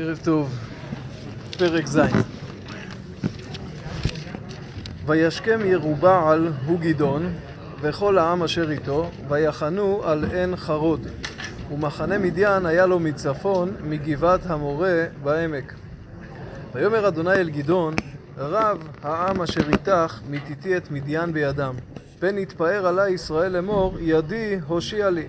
ערב טוב, פרק ז' וישכם ירובעל הוא גדעון וכל העם אשר איתו ויחנו על עין חרוד. ומחנה מדיין היה לו מצפון מגבעת המורה בעמק. ויאמר אדוני אל גדעון רב העם אשר איתך מתיתי את מדיין בידם. פן יתפאר עלי ישראל לאמור ידי הושיע לי.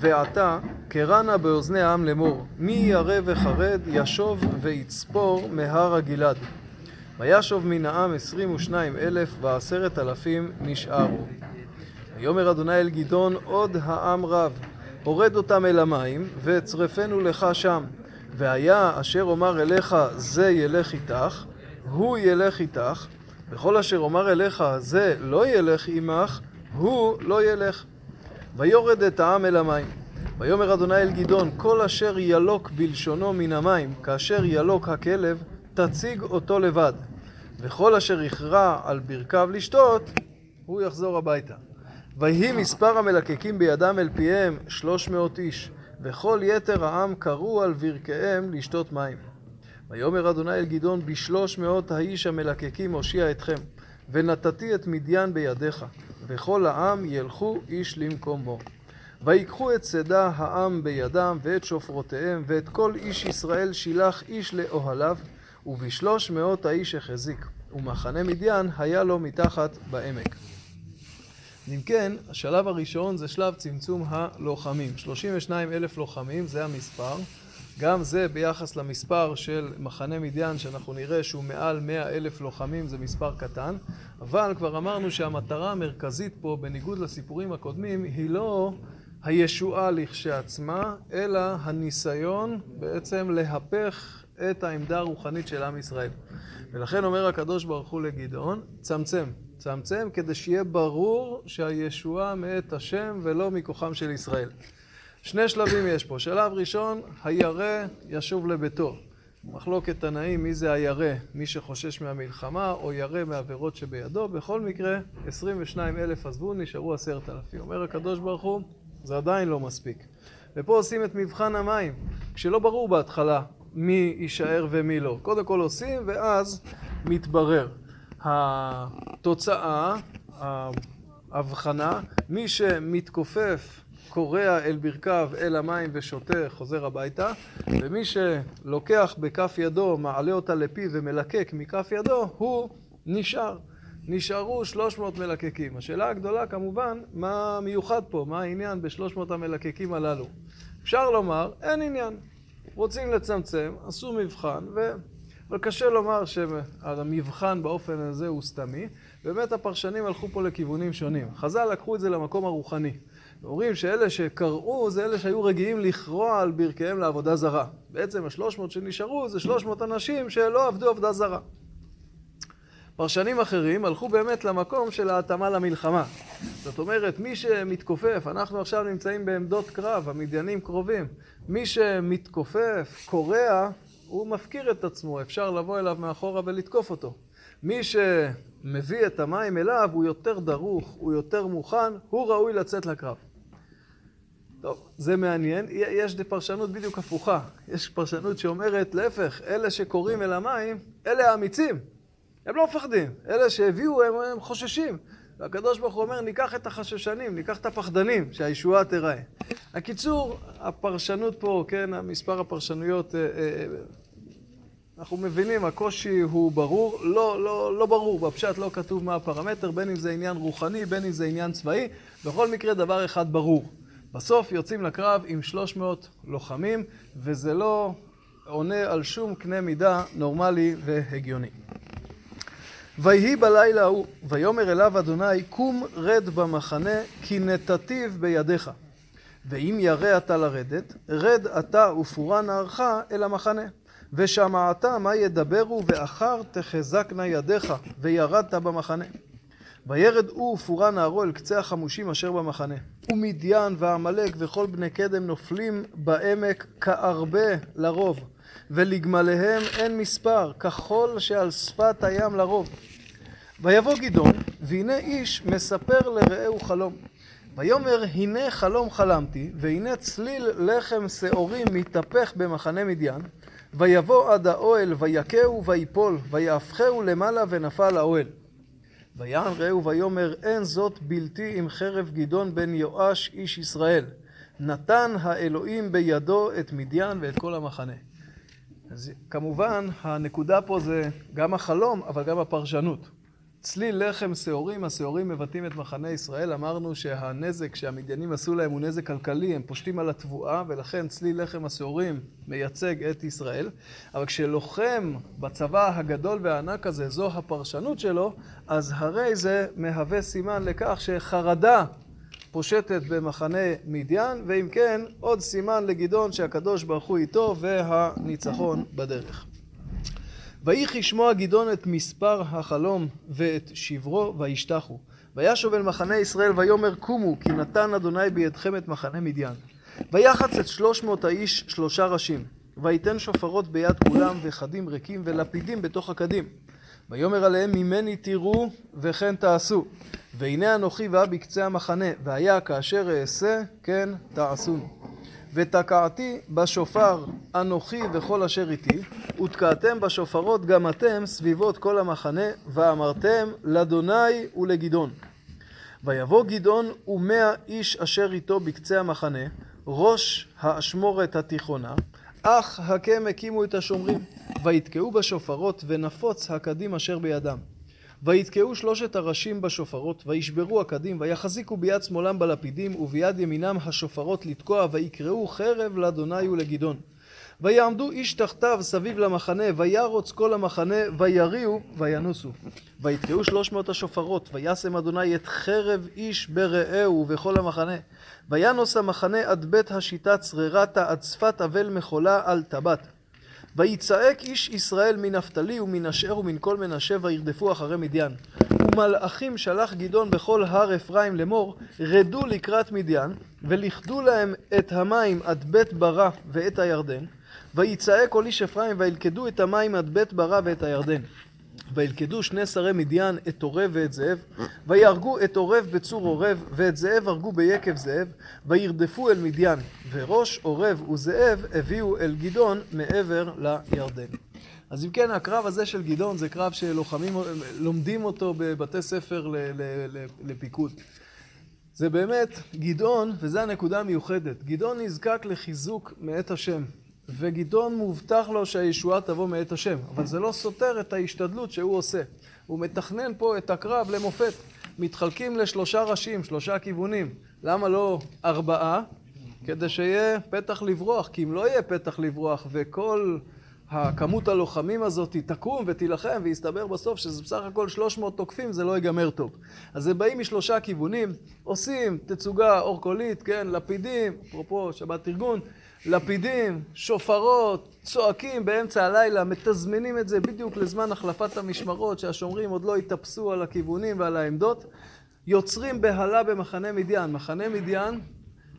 ועתה קרא באוזני העם לאמור מי ירא וחרד ישוב ויצפור מהר הגלעד. וישוב מן העם עשרים ושניים אלף ועשרת אלפים נשארו ויאמר אדוני אל גדעון עוד העם רב הורד אותם אל המים ואצרפנו לך שם. והיה אשר אומר אליך זה ילך איתך הוא ילך איתך. וכל אשר אומר אליך זה לא ילך עמך הוא לא ילך. ויורד את העם אל המים ויאמר אדוני אל גדעון כל אשר ילוק בלשונו מן המים כאשר ילוק הכלב תציג אותו לבד. וכל אשר יכרע על ברכיו לשתות הוא יחזור הביתה. ויהי מספר המלקקים בידם אל פיהם שלוש מאות איש וכל יתר העם קראו על ברכיהם לשתות מים. ויאמר אדוני אל גדעון בשלוש מאות האיש המלקקים הושיע אתכם ונתתי את מדיין בידיך וכל העם ילכו איש למקומו ויקחו את צידה העם בידם ואת שופרותיהם ואת כל איש ישראל שילח איש לאוהליו ובשלוש מאות האיש החזיק ומחנה מדיין היה לו מתחת בעמק. אם כן, השלב הראשון זה שלב צמצום הלוחמים. 32 אלף לוחמים זה המספר. גם זה ביחס למספר של מחנה מדיין שאנחנו נראה שהוא מעל 100 אלף לוחמים זה מספר קטן אבל כבר אמרנו שהמטרה המרכזית פה בניגוד לסיפורים הקודמים היא לא הישועה לכשעצמה אלא הניסיון בעצם להפך את העמדה הרוחנית של עם ישראל ולכן אומר הקדוש ברוך הוא לגדעון צמצם, צמצם כדי שיהיה ברור שהישועה מאת השם ולא מכוחם של ישראל שני שלבים יש פה. שלב ראשון, הירא ישוב לביתו. מחלוקת תנאים מי זה הירא, מי שחושש מהמלחמה או ירא מעבירות שבידו. בכל מקרה, 22 אלף עזבו, נשארו עשרת אלפים. אומר הקדוש ברוך הוא, זה עדיין לא מספיק. ופה עושים את מבחן המים, כשלא ברור בהתחלה מי יישאר ומי לא. קודם כל עושים ואז מתברר. התוצאה, ההבחנה, מי שמתכופף קורע אל ברכיו אל המים ושותה, חוזר הביתה, ומי שלוקח בכף ידו, מעלה אותה לפיו ומלקק מכף ידו, הוא נשאר. נשארו 300 מלקקים. השאלה הגדולה כמובן, מה מיוחד פה? מה העניין ב-300 המלקקים הללו? אפשר לומר, אין עניין. רוצים לצמצם, עשו מבחן, ו... אבל קשה לומר שהמבחן באופן הזה הוא סתמי. באמת הפרשנים הלכו פה לכיוונים שונים. חז"ל לקחו את זה למקום הרוחני. אומרים שאלה שקראו זה אלה שהיו רגילים לכרוע על ברכיהם לעבודה זרה. בעצם השלוש מאות שנשארו זה שלוש מאות אנשים שלא עבדו עבודה זרה. פרשנים אחרים הלכו באמת למקום של ההתאמה למלחמה. זאת אומרת, מי שמתכופף, אנחנו עכשיו נמצאים בעמדות קרב, המדיינים קרובים. מי שמתכופף, קורע, הוא מפקיר את עצמו, אפשר לבוא אליו מאחורה ולתקוף אותו. מי שמביא את המים אליו הוא יותר דרוך, הוא יותר מוכן, הוא ראוי לצאת לקרב. טוב, זה מעניין. יש פרשנות בדיוק הפוכה. יש פרשנות שאומרת, להפך, אלה שקוראים אל המים, אלה האמיצים. הם לא מפחדים. אלה שהביאו, הם, הם חוששים. והקדוש ברוך הוא אומר, ניקח את החששנים, ניקח את הפחדנים, שהישועה תיראה. הקיצור, הפרשנות פה, כן, מספר הפרשנויות, אה, אה, אנחנו מבינים, הקושי הוא ברור, לא, לא, לא ברור, בפשט לא כתוב מה הפרמטר, בין אם זה עניין רוחני, בין אם זה עניין צבאי, בכל מקרה דבר אחד ברור. בסוף יוצאים לקרב עם 300 לוחמים, וזה לא עונה על שום קנה מידה נורמלי והגיוני. ויהי בלילה ההוא, ויאמר אליו אדוני, קום רד במחנה, כי נתתיו בידיך. ואם ירא אתה לרדת, רד אתה ופורה נערך אל המחנה. ושמעת מה ידברו, ואחר תחזקנה ידיך, וירדת במחנה. וירד הוא ופורה נערו אל קצה החמושים אשר במחנה. ומדיין ועמלק וכל בני קדם נופלים בעמק כארבה לרוב, ולגמליהם אין מספר, כחול שעל שפת הים לרוב. ויבוא גדעון, והנה איש מספר לרעהו חלום. ויאמר הנה חלום חלמתי, והנה צליל לחם שעורים מתהפך במחנה מדיין, ויבוא עד האוהל, ויכהו ויפול, ויהפכהו למעלה ונפל האוהל. ויען רעהו ויאמר אין זאת בלתי עם חרב גדעון בן יואש איש ישראל. נתן האלוהים בידו את מדיין ואת כל המחנה. אז כמובן הנקודה פה זה גם החלום אבל גם הפרשנות. צליל לחם שעורים, השעורים מבטאים את מחנה ישראל. אמרנו שהנזק שהמדיינים עשו להם הוא נזק כלכלי, הם פושטים על התבואה, ולכן צליל לחם השעורים מייצג את ישראל. אבל כשלוחם בצבא הגדול והענק הזה, זו הפרשנות שלו, אז הרי זה מהווה סימן לכך שחרדה פושטת במחנה מדיין, ואם כן, עוד סימן לגדעון שהקדוש ברוך הוא איתו והניצחון בדרך. ויהי כשמוע גדעון את מספר החלום ואת שברו וישתחו. וישוב אל מחנה ישראל ויאמר קומו כי נתן אדוני בידכם את מחנה מדיין. ויחץ את שלוש מאות האיש שלושה ראשים. ויתן שופרות ביד כולם וחדים ריקים ולפידים בתוך הקדים. ויאמר עליהם ממני תראו וכן תעשו. והנה אנוכי בא בקצה המחנה והיה כאשר אעשה כן תעשונו. ותקעתי בשופר אנוכי וכל אשר איתי, ותקעתם בשופרות גם אתם סביבות כל המחנה, ואמרתם לאדוני ולגדעון. ויבוא גדעון ומאה איש אשר איתו בקצה המחנה, ראש האשמורת התיכונה, אך הקם הקימו את השומרים, ויתקעו בשופרות ונפוץ הקדים אשר בידם. ויתקעו שלושת הראשים בשופרות, וישברו הקדים, ויחזיקו ביד שמאלם בלפידים, וביד ימינם השופרות לתקוע, ויקראו חרב לאדוני ולגדעון. ויעמדו איש תחתיו סביב למחנה, וירוץ כל המחנה, ויריעו, וינוסו. ויתקעו שלוש מאות השופרות, וישם אדוני את חרב איש ברעהו ובכל המחנה. וינוס המחנה עד בית השיטה צררתה, עד שפת אבל מחולה על טבת. ויצעק איש ישראל מנפתלי ומן אשר ומן כל מנשה וירדפו אחרי מדיין. ומלאכים שלח גדעון בכל הר אפרים לאמור רדו לקראת מדיין ולכדו להם את המים עד בית ברא ואת הירדן ויצעק כל איש אפרים וילכדו את המים עד בית ברא ואת הירדן וילכדו שני שרי מדיין את עורב ואת זאב, ויהרגו את עורב בצור עורב, ואת זאב הרגו ביקב זאב, וירדפו אל מדיין, וראש עורב וזאב הביאו אל גדעון מעבר לירדן. אז אם כן, הקרב הזה של גדעון זה קרב שלוחמים, לומדים אותו בבתי ספר לפיקוד. זה באמת, גדעון, וזו הנקודה המיוחדת, גדעון נזקק לחיזוק מאת השם. וגדעון מובטח לו שהישועה תבוא מאת השם, אבל זה לא סותר את ההשתדלות שהוא עושה. הוא מתכנן פה את הקרב למופת. מתחלקים לשלושה ראשים, שלושה כיוונים. למה לא ארבעה? כדי שיהיה פתח לברוח, כי אם לא יהיה פתח לברוח וכל הכמות הלוחמים הזאת תקום ותילחם ויסתבר בסוף שזה בסך הכל 300 תוקפים, זה לא ייגמר טוב. אז הם באים משלושה כיוונים, עושים תצוגה אורקולית, כן, לפידים, אפרופו שבת ארגון, לפידים, שופרות, צועקים באמצע הלילה, מתזמנים את זה בדיוק לזמן החלפת המשמרות, שהשומרים עוד לא התאפסו על הכיוונים ועל העמדות, יוצרים בהלה במחנה מדיין. מחנה מדיין,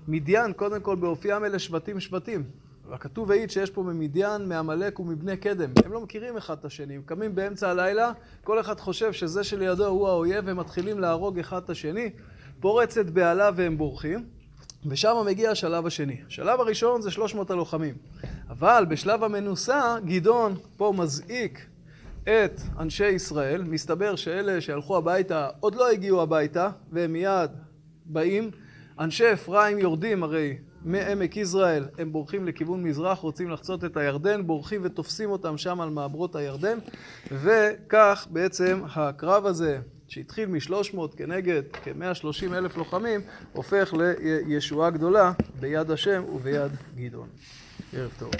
מדיין קודם כל באופיים אלה שבטים שבטים. הכתוב העיד שיש פה ממדיין, מעמלק ומבני קדם. הם לא מכירים אחד את השני, הם קמים באמצע הלילה, כל אחד חושב שזה שלידו הוא האויב, והם מתחילים להרוג אחד את השני. פורצת בהלה והם בורחים. ושם מגיע השלב השני. השלב הראשון זה 300 הלוחמים. אבל בשלב המנוסה, גדעון פה מזעיק את אנשי ישראל. מסתבר שאלה שהלכו הביתה עוד לא הגיעו הביתה, והם מיד באים. אנשי אפרים יורדים הרי מעמק יזרעאל, הם בורחים לכיוון מזרח, רוצים לחצות את הירדן, בורחים ותופסים אותם שם על מעברות הירדן, וכך בעצם הקרב הזה שהתחיל מ-300 כנגד כ-130 אלף לוחמים, הופך לישועה גדולה ביד השם וביד גדעון. ערב טוב.